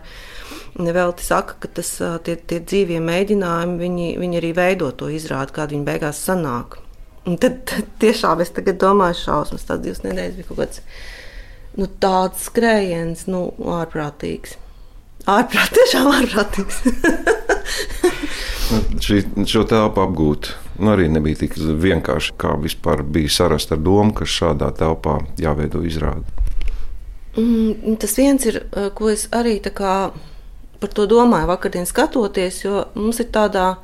nevelti saka, ka tas, tie, tie dzīvie mēģinājumi, viņi, viņi arī veido to izrādi, kāda viņi beigās sanāk. Un tad, tad tiešām es tagad domāju, šausmas, tās divas nedēļas bija kaut kāds nu, tāds skrējiens, nu, ārprātīgs. Ārprāt, tiešām ārprātīgs. Šī, šo telpu apgūt nu, arī nebija tik vienkārši, kā vispār bija sarast ar domu, ka šādā telpā jāveido izrāde. Mm, tas viens ir, eh, ko es arī par to domāju vakardien skatoties, jo mums ir tādā,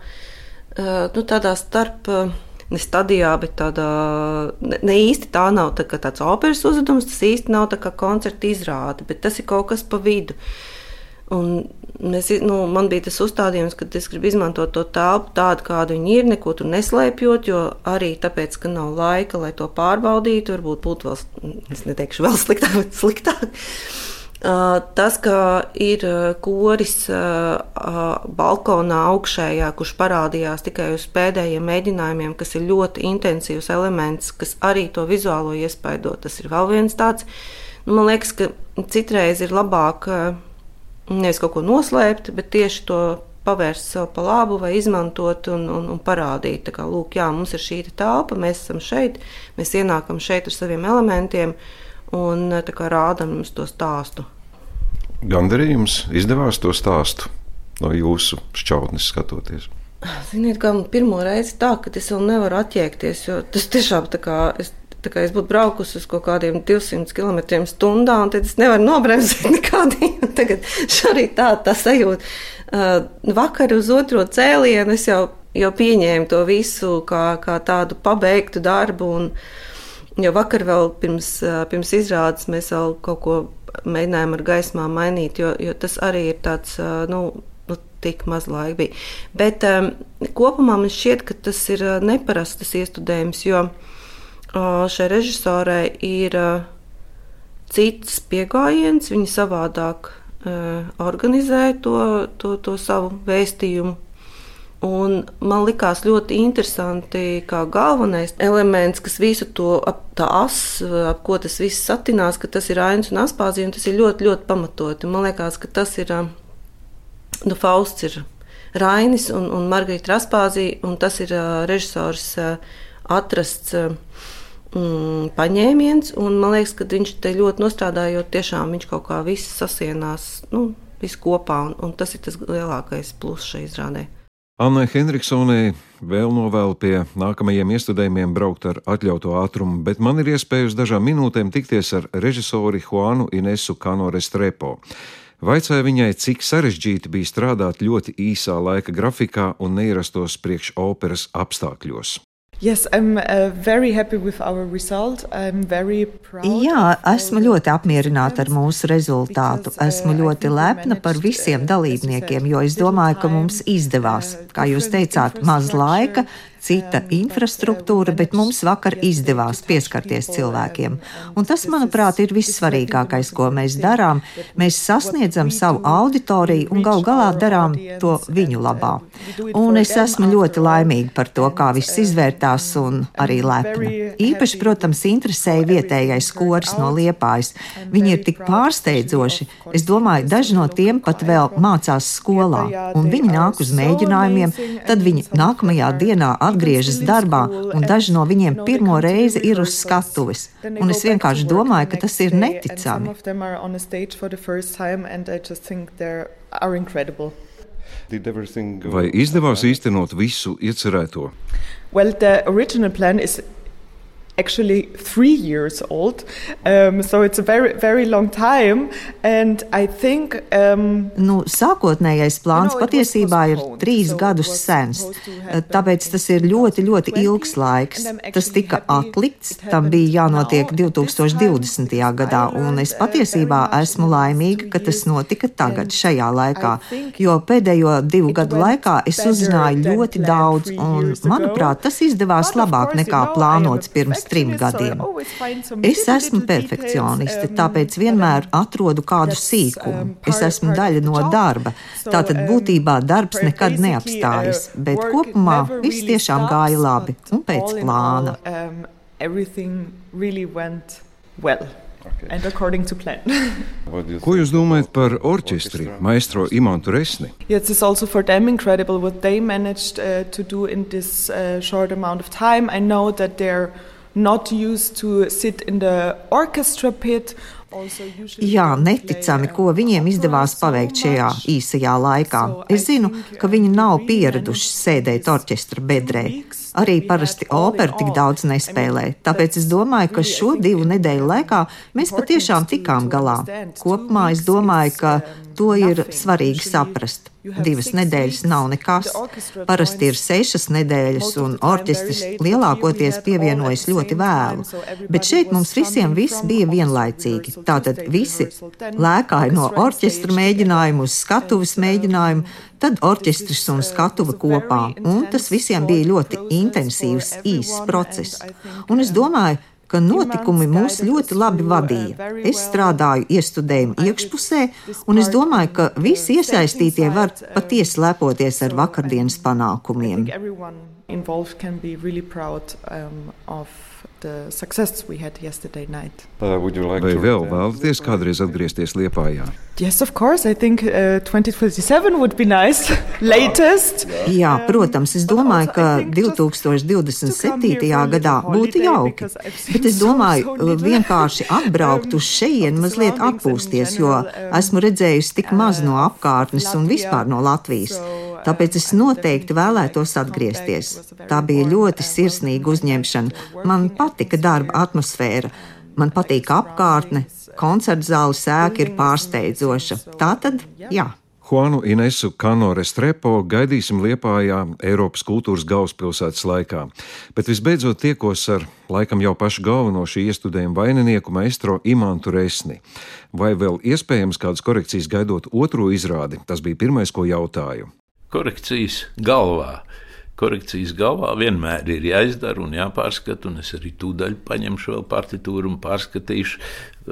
eh, nu, tādā starp eh, ne stadijā, bet tādā ne, ne īsti tā nav tā tāds operas uzvedums, tas īsti nav tā kā koncerta izrāde, bet tas ir kaut kas pa vidu. Uh, Un es, nu, man bija tas uzstādījums, ka es gribu izmantot to telpu tādu, kāda viņa ir, neko tur neslēpjot, jo arī tāpēc, ka nav laika, lai to pārbaudītu, varbūt būtu vēl, es neteikšu, vēl sliktāk, bet sliktāk. Tas, ka ir koris balkonā augšējā, kurš parādījās tikai uz pēdējiem mēģinājumiem, kas ir ļoti intensīvs elements, kas arī to vizuālo iespaido, tas ir vēl viens tāds. Nu, man liekas, ka citreiz ir labāk nevis kaut ko noslēpt, bet tieši to pavērst sev pa labu vai izmantot un, un, un parādīt. Tā kā, lūk, jā, mums ir šī telpa, mēs esam šeit, mēs ienākam šeit ar saviem elementiem un kā, rādam jums to stāstu. Gandarījums izdevās to stāstu no jūsu šķautnes skatoties. Ziniet, kā pirmo reizi tā, ka es vēl nevaru attiekties, jo tas tiešām tā kā es Tā kā es būtu braukusi uz kaut kādiem 200 km/h, tad es nevaru nobremzēt nekādī. Tagad šorīt tā, tā sajūta. Uh, vakar uz otro cēlienu es jau, jau pieņēmu to visu kā, kā tādu pabeigtu darbu. Un, jo vakar vēl pirms, uh, pirms izrādes mēs vēl kaut ko mēģinājām ar gaismā mainīt, jo, jo tas arī ir tāds, uh, nu, nu, tik maz laika bija. Bet um, kopumā man šķiet, ka tas ir neparasts iestudējums, jo šai režisorei ir cits pieejams, viņa savādāk organizē to, to, to savu vēstījumu. Un man likās ļoti interesanti, kā galvenais elements, kas visu to ap, as, ap ko tas viss satinās, ka tas ir Ainas un Aspāzija, un tas ir ļoti, ļoti pamatoti. Man liekas, ka tas ir, nu, Fausts ir Rainis un, un Margarita Aspāzija, un tas ir uh, režisors uh, atrasts. Mm, paņēmiens. Man liekas, ka viņš te ļoti nostrādājot, tiešām viņš kaut kā viss sasienās, nu, viss kopā, un, un tas ir tas lielākais pluss šai izrādē. Annai Henriksonai vēl novēlu pie nākamajiem iestudējumiem braukt ar atļautu ātrumu, bet man ir iespēja uz dažām minūtēm tikties ar režisori Juanu Inesu Kanore Strepo. Vaicāja viņai, cik sarežģīti bija strādāt ļoti īsā laika grafikā un neierastos priekš operas apstākļos. Yes, I'm uh, very happy with our result. I'm very proud. Jā, esmu ļoti apmierināta ar mūsu rezultātu. Esmu ļoti lepna par visiem dalībniekiem, jo es domāju, ka mums izdevās. Kā jūs teicāt, maz laika, cita infrastruktūra, bet mums vakar izdevās pieskarties cilvēkiem. Un tas, manuprāt, ir vissvarīgākais, ko mēs darām. Mēs sasniedzam savu auditoriju un gal galā darām to viņu labā. Un es esmu ļoti laimīga par to, kā viss izvērtās un arī lepna. Īpaši, protams, interesēja vietējais koris no Liepājas. Viņi ir tik pārsteidzoši. Es domāju, daži no tiem pat vēl mācās skolā, un viņi nāk uz mēģinājumiem, tad viņi nākamajā dienā atgriežas darbā, un daži no viņiem pirmo reizi ir uz skatuves. Un es vienkārši domāju, ka tas ir neticami. Vai izdevās īstenot visu iecerēto? Well, the original plan is actually three years old. Um, so it's a very, very long time. And I think. Um, nu, sākotnējais plāns you know, patiesībā ir trīs so gadus sens. Tāpēc tas ir ļoti, ļoti ilgs laiks. Tas tika atlikts, tam bija jānotiek 2020. gadā. Un es patiesībā esmu laimīga, ka tas notika tagad, šajā laikā. Jo pēdējo divu gadu laikā es uzzināju ļoti daudz, un manuprāt, tas izdevās labāk nekā plānots pirms trim gadiem. Es esmu perfekcioniste, tāpēc vienmēr atrodu kādu sīkumu. Es esmu daļa no darba. Tātad būtībā darbs nekad neapstājas, bet kopumā viss tiešām gāja labi un pēc plāna. Well. Ko jūs domājat par orķestri, maestro Imantu Resni? Yes, uh, uh, not used to sit in the orchestra pit Jā, neticami, ko viņiem izdevās paveikt šajā īsajā laikā. Es zinu, ka viņi nav pieraduši sēdēt orķestra bedrē. Arī parasti opera tik daudz nespēlē, tāpēc es domāju, ka šo divu nedēļu laikā mēs patiešām tikām galā. Kopumā es domāju, ka to ir svarīgi saprast. Divas nedēļas nav nekas. Parasti ir sešas nedēļas, un orķestris lielākoties pievienojas ļoti vēlu. Bet šeit mums visiem viss bija vienlaicīgi. Tātad visi lēkāja no orķestra mēģinājuma uz skatuves mēģinājumu, tad orķestris un skatuve kopā. Un tas visiem bija ļoti intensīvs, īss process. Un es domāju, ka notikumi mūs ļoti labi vadīja. Es strādāju iestudējumu iekšpusē, un es domāju, ka visi iesaistītie var patiesi lepoties ar vakardienas panākumiem. Um, Vai vēl vēlaties kādreiz atgriezties Liepājā? Yes, of course. I think uh, 2027 would be nice. Latest. Jā, protams, es domāju, ka 2027. gadā būtu jauki. Bet es domāju, uh, vienkārši atbraukt uz šejienu mazliet atpūsties, jo esmu redzējusi tik maz no apkārtnes un vispār no Latvijas. Tāpēc es noteikti vēlētos atgriezties. Tā bija ļoti sirsnīga uzņemšana. Man patika darba atmosfēra. Man patīk apkārtne, koncerta zāles sēka ir pārsteidzoša. Tā tad, jā. Juanu Inesu Kano Restrepo gaidīsim Liepājā Eiropas kultūras galvaspilsētas laikā, bet visbeidzot tiekos ar laikam jau pašu galveno šī iestudējuma vaininieku maestro Imantu Resni. Vai vēl iespējams kādas korekcijas gaidot otro izrādi? Tas bija pirmais, ko jautāju korekcijas galvā. Korekcijas galvā vienmēr ir jāizdara un jāpārskata, un es arī tūdaļ paņemšu vēl partitūru un pārskatīšu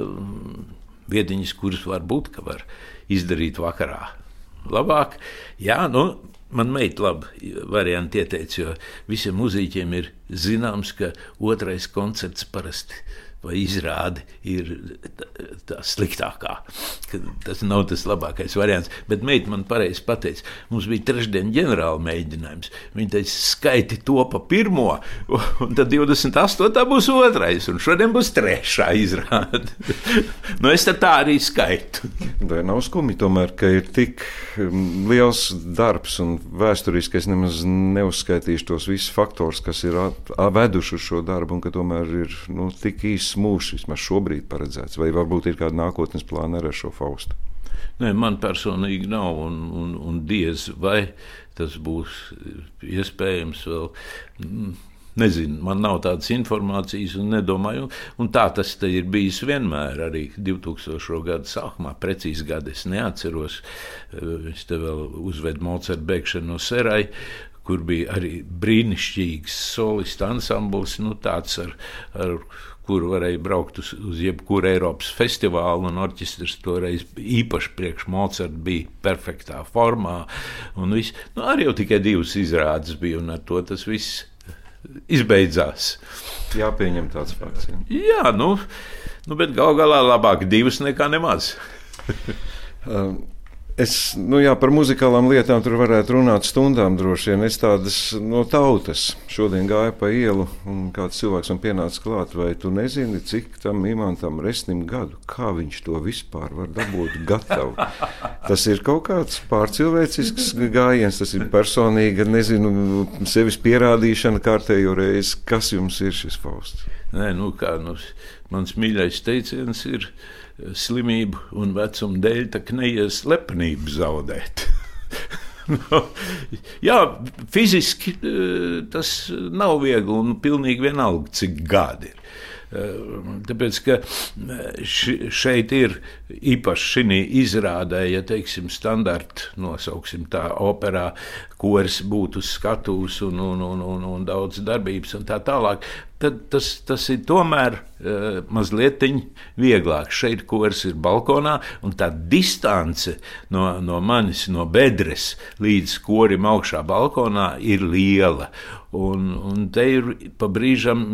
um, vietiņas, kuras varbūt ka var izdarīt vakarā. Labāk, jā, nu, man meita labi varianti ieteica, jo visiem mūziķiem ir zināms, ka otrais koncerts parasti vai izrāde ir tā sliktākā. Tas nav tas labākais variants. Bet meita man pareizi pateica, mums bija trešdien ģenerāla mēģinājums. Viņa teica, skaiti to pa pirmo, un tad 28. būs otrais, un šodien būs trešā izrāde. nu, es tā arī skaitu. Vai nav skumji tomēr, ka ir tik liels darbs un vēsturiski es nemaz neuzskaitīšu tos visus faktorus, kas ir veduši uz šo darbu, un ka tomēr ir nu, tik īsi mūžs vismaz šobrīd paredzēts, vai varbūt ir kāda nākotnes plāna ar šo faustu? Nē, man personīgi nav, un, un, un diez vai tas būs iespējams vēl. Nezinu, man nav tādas informācijas, un nedomāju, un tā tas ir bijis vienmēr. Arī 2000. gada sākumā, precīzi gadu es neatceros. Es te vēl uzvedu Mocerta bēgšanu no Serai, kur bija arī brīnišķīgs solistu ansamblis, nu, tāds ar, ar kur varēja braukt uz, uz jebkuru Eiropas festivālu, un orķestris toreiz īpaši priekš Mocarta bija perfektā formā. Nu, arī jau tikai divas izrādes bija, un ar to tas viss izbeidzās. Jāpieņem tāds fakts. Ja. Jā, nu, nu bet gal galā labāk divas nekā nemaz. um. Es, nu jā, par muzikālām lietām tur varētu runāt stundām droši vien. Es tādas no tautas šodien gāju pa ielu, un kāds cilvēks man pienāca klāt, vai tu nezini, cik tam imantam resnim gadu, kā viņš to vispār var dabūt gatavu. Tas ir kaut kāds pārcilvēcisks gājiens, tas ir personīga, nezinu, sevis pierādīšana kārtējo reizi. Kas jums ir šis fausts? Nē, nu kā, nu, mans mīļais teiciens ir slimību un vecuma dēļ, tā neies slepenību zaudēt. no, jā, fiziski eh, tas nav viegli un pilnīgi vienalga, cik gadi ir. Eh, tāpēc, ka šeit ir īpaši šī izrādē, ja teiksim, standarta nosauksim tā operā, koris būtu uz skatuves un, un, un, un, un daudz darbības un tā tālāk. Tad tas, tas ir tomēr uh, mazliet vieglāk. Šeit koris ir balkonā, un tā distance no, no manis, no bedres līdz korim augšā balkonā ir liela. Un, un te ir pa brīžam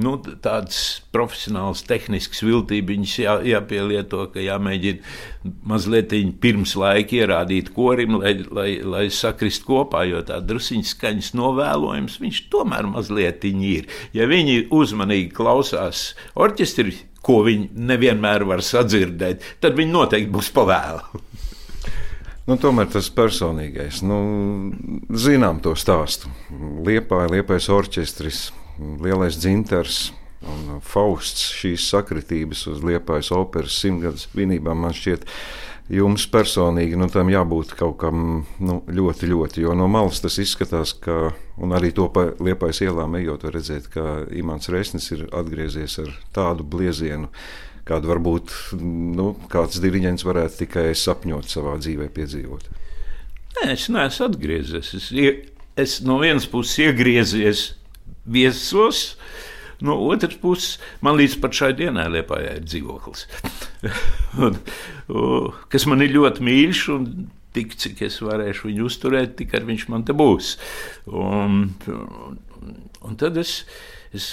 nu, tādas profesionālas, tehniskas viltības jā, jāpielieto, ka jāmēģina mazliet pirms laika ierādīt korim, lai, lai, lai sakrist kopā, jo tā drusciņa skaņas novēlojums viņš tomēr mazliet ir. Ja viņi uzmanīgi klausās orķestri, ko viņi nevienmēr var sadzirdēt, tad viņi noteikti būs pavēlu. Nu, tomēr tas personīgais. Nu, zinām to stāstu. Liepāja, liepais orķestris, lielais dzintars. Un Fausts šīs sakritības uz Liepājas operas simtgadus svinībām man šķiet, jums personīgi nu, tam jābūt kaut kam nu, ļoti, ļoti. Jo no malas tas izskatās, ka, un arī to pa Liepājas ielām ejot, var redzēt, ka Imants Reisnis ir atgriezies ar tādu bliezienu, kādu varbūt nu, kāds diriģents varētu tikai sapņot savā dzīvē, piedzīvot. Nē, es neesmu atgriezies. Es, es no vienas puses iegriezies viesos. No otras puses, man līdz pat šai dienai Lietpājā ir dzīvoklis, un, kas man ir ļoti mīļš. Tik cik es varēšu viņu uzturēt, tik ar viņš man te būs. Un, un, un tad es, es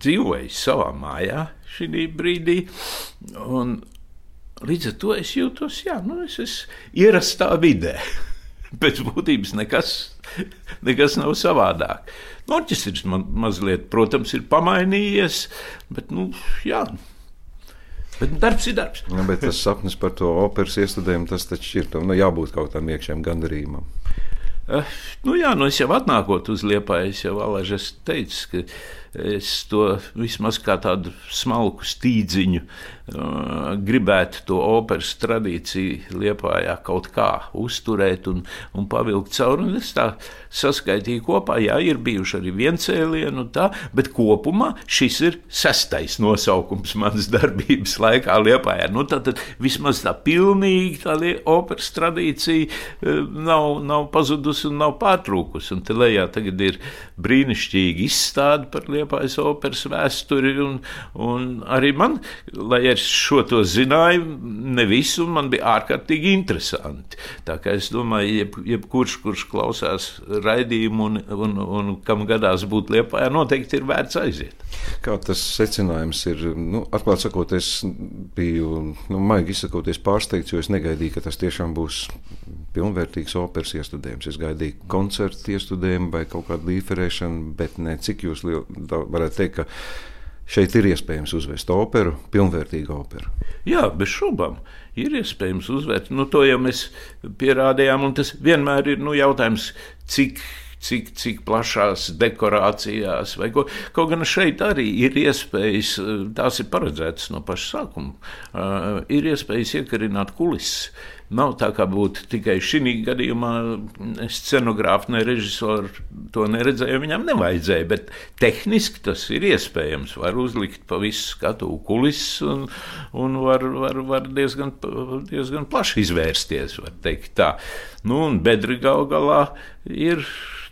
dzīvoju savā mājā šī brīdī. Un, Līdz ar to es jūtos, jā, nu, es esmu ierastā vidē. Pēc būtības nekas, nekas nav savādāk. Orķestris man mazliet, protams, ir pamainījies, bet, nu, jā. Bet darbs ir darbs. Ja, bet tas sapnis par to operas iestudējumu, tas taču ir. Tam nu, jābūt kaut kādam iekšējam gandarījumam. Uh, nu jā, nu es jau atnākot uz Liepāju, es jau alaži teicis, ka es to vismaz kā tādu smalku stīdziņu uh, gribētu to operas tradīciju Liepājā kaut kā uzturēt un, un pavilkt cauri. Un es tā saskaitīju kopā, jā, ir bijuši arī viencēlieni un tā, bet kopumā šis ir sestais nosaukums manas darbības laikā Liepājā. Nu, tad, tad vismaz tā pilnīgi tā operas tradīcija uh, nav, nav pazudusi un nav pārtrūkusi. Un te lejā tagad ir brīnišķīgi izstāde par Liepāju Liepājas operas vēsturi. Un, un arī man, lai es šo to zināju, ne visu, man bija ārkārtīgi interesanti. Tā kā es domāju, jeb, jebkurš, kurš klausās raidījumu un, un, un kam gadās būt Liepājā, noteikti ir vērts aiziet. Kā tas secinājums ir? Nu, atklāt sakot, es biju, nu, maigi izsakoties, pārsteigts, jo es negaidīju, ka tas tiešām būs pilnvērtīgs operas iestudējums. Es gaidīju koncertu iestudējumu vai kaut kādu līferēšanu, bet ne cik jūs varētu teikt, ka šeit ir iespējams uzvest operu, pilnvērtīgu operu. Jā, bez šaubām. Ir iespējams uzvērt. Nu, to jau mēs pierādījām, un tas vienmēr ir nu, jautājums, cik cik, cik plašās dekorācijās, vai ko. Kaut gan šeit arī ir iespējas, tās ir paredzētas no paša sākuma, uh, ir iespējas iekarināt kulisses Nav tā, kā būtu tikai šī gadījumā scenogrāfa, ne režisori to neredzēja, viņam nevajadzēja. Bet tehniski tas ir iespējams. Var uzlikt pa visu skatu kulises un, un var, var, var diezgan, diezgan plaši izvērsties. Nu, un bedri gal galā ir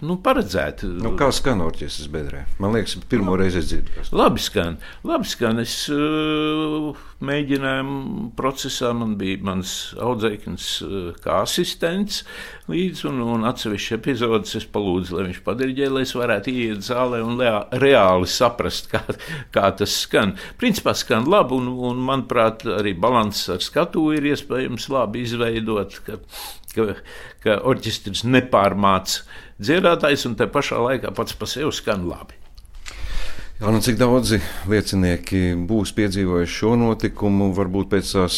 nu, paredzēti. Nu, kā skan orķestris bedrē? Man liekas, pirmo reizi es dzirdu. Labi skan, labi skan. Es uh, mēģinājumu procesā man bija mans audzēknis uh, kā asistents līdzi, un, un atsevišķi epizodes es palūdzu, lai viņš padirģē, lai es varētu ieiet zālē un lea, reāli saprast, kā, kā tas skan. Principā skan labi, un, un manuprāt, arī balanss ar skatu ir iespējams labi izveidot. Ka, ka, ka orķestris nepārmāca dziedātājs un te pašā laikā pats par sevi skan labi. Jā, nu cik daudzi liecinieki būs piedzīvojuši šo notikumu, varbūt pēc tās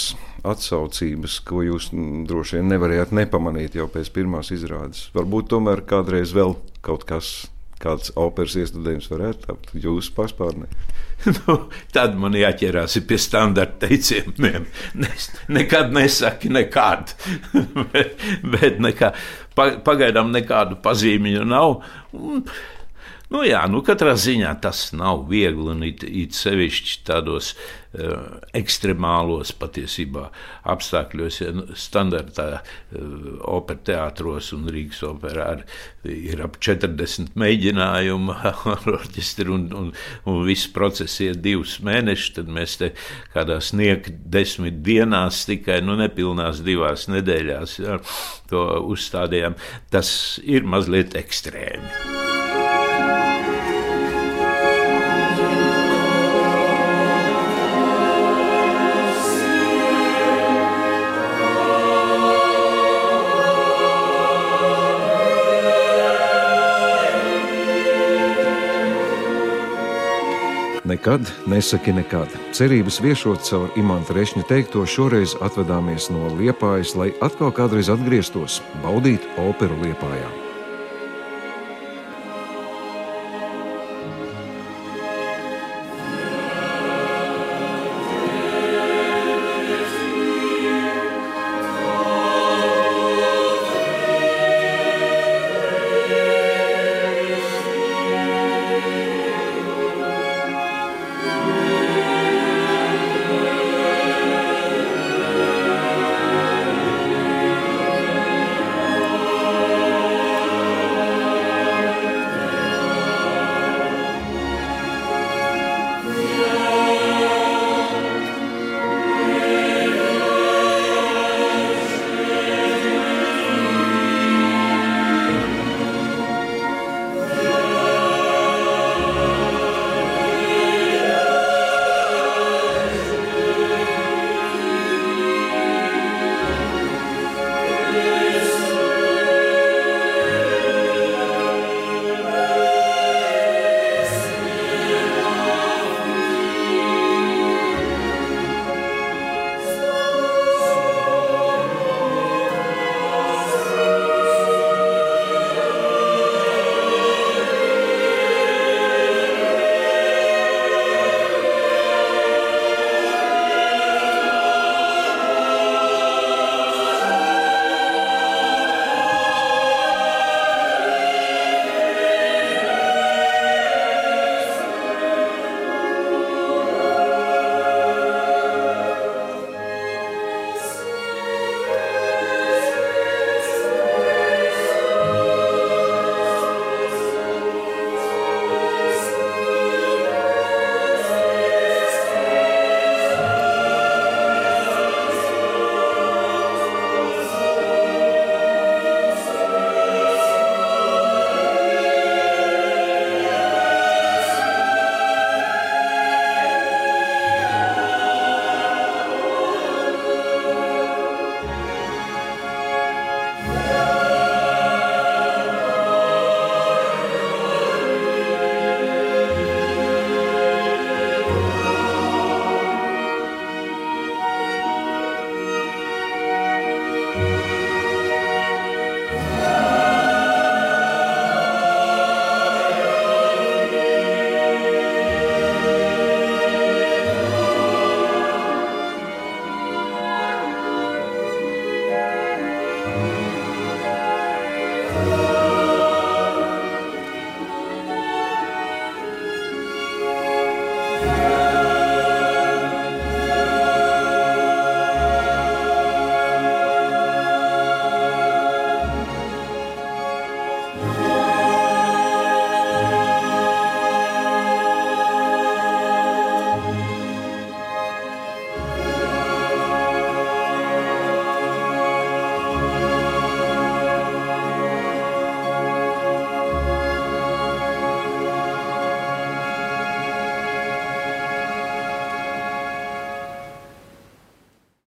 atsaucības, ko jūs droši vien nevarējāt nepamanīt jau pēc pirmās izrādes. Varbūt tomēr kādreiz vēl kaut kas, kāds operas iestudējums varētu tapt jūsu paspārnē. nu, tad man jāķerās pie standarta teicieniem. Es nekad nesaki nekādu, bet, bet nekā, pagaidām nekādu pazīmiņu nav. Un, Nu, jā, nu, katrā ziņā tas nav viegli, un it, it sevišķi tādos uh, ekstremālos patiesībā apstākļos, ja nu, standartā uh, opera teātros un Rīgas operā ar, ir ap 40 mēģinājumu ar orķestri, un, un, un viss process iet divus mēnešus, tad mēs te kādā sniega desmit dienās, tikai nu, nepilnās divās nedēļās ja, to uzstādījām. Tas ir mazliet ekstrēmi. Nekad nesaki nekad. Cerības viešot caur imanta rešņa teikto, šoreiz atvedāmies no liepājas, lai atkal kādreiz atgrieztos, baudīt operu liepājā.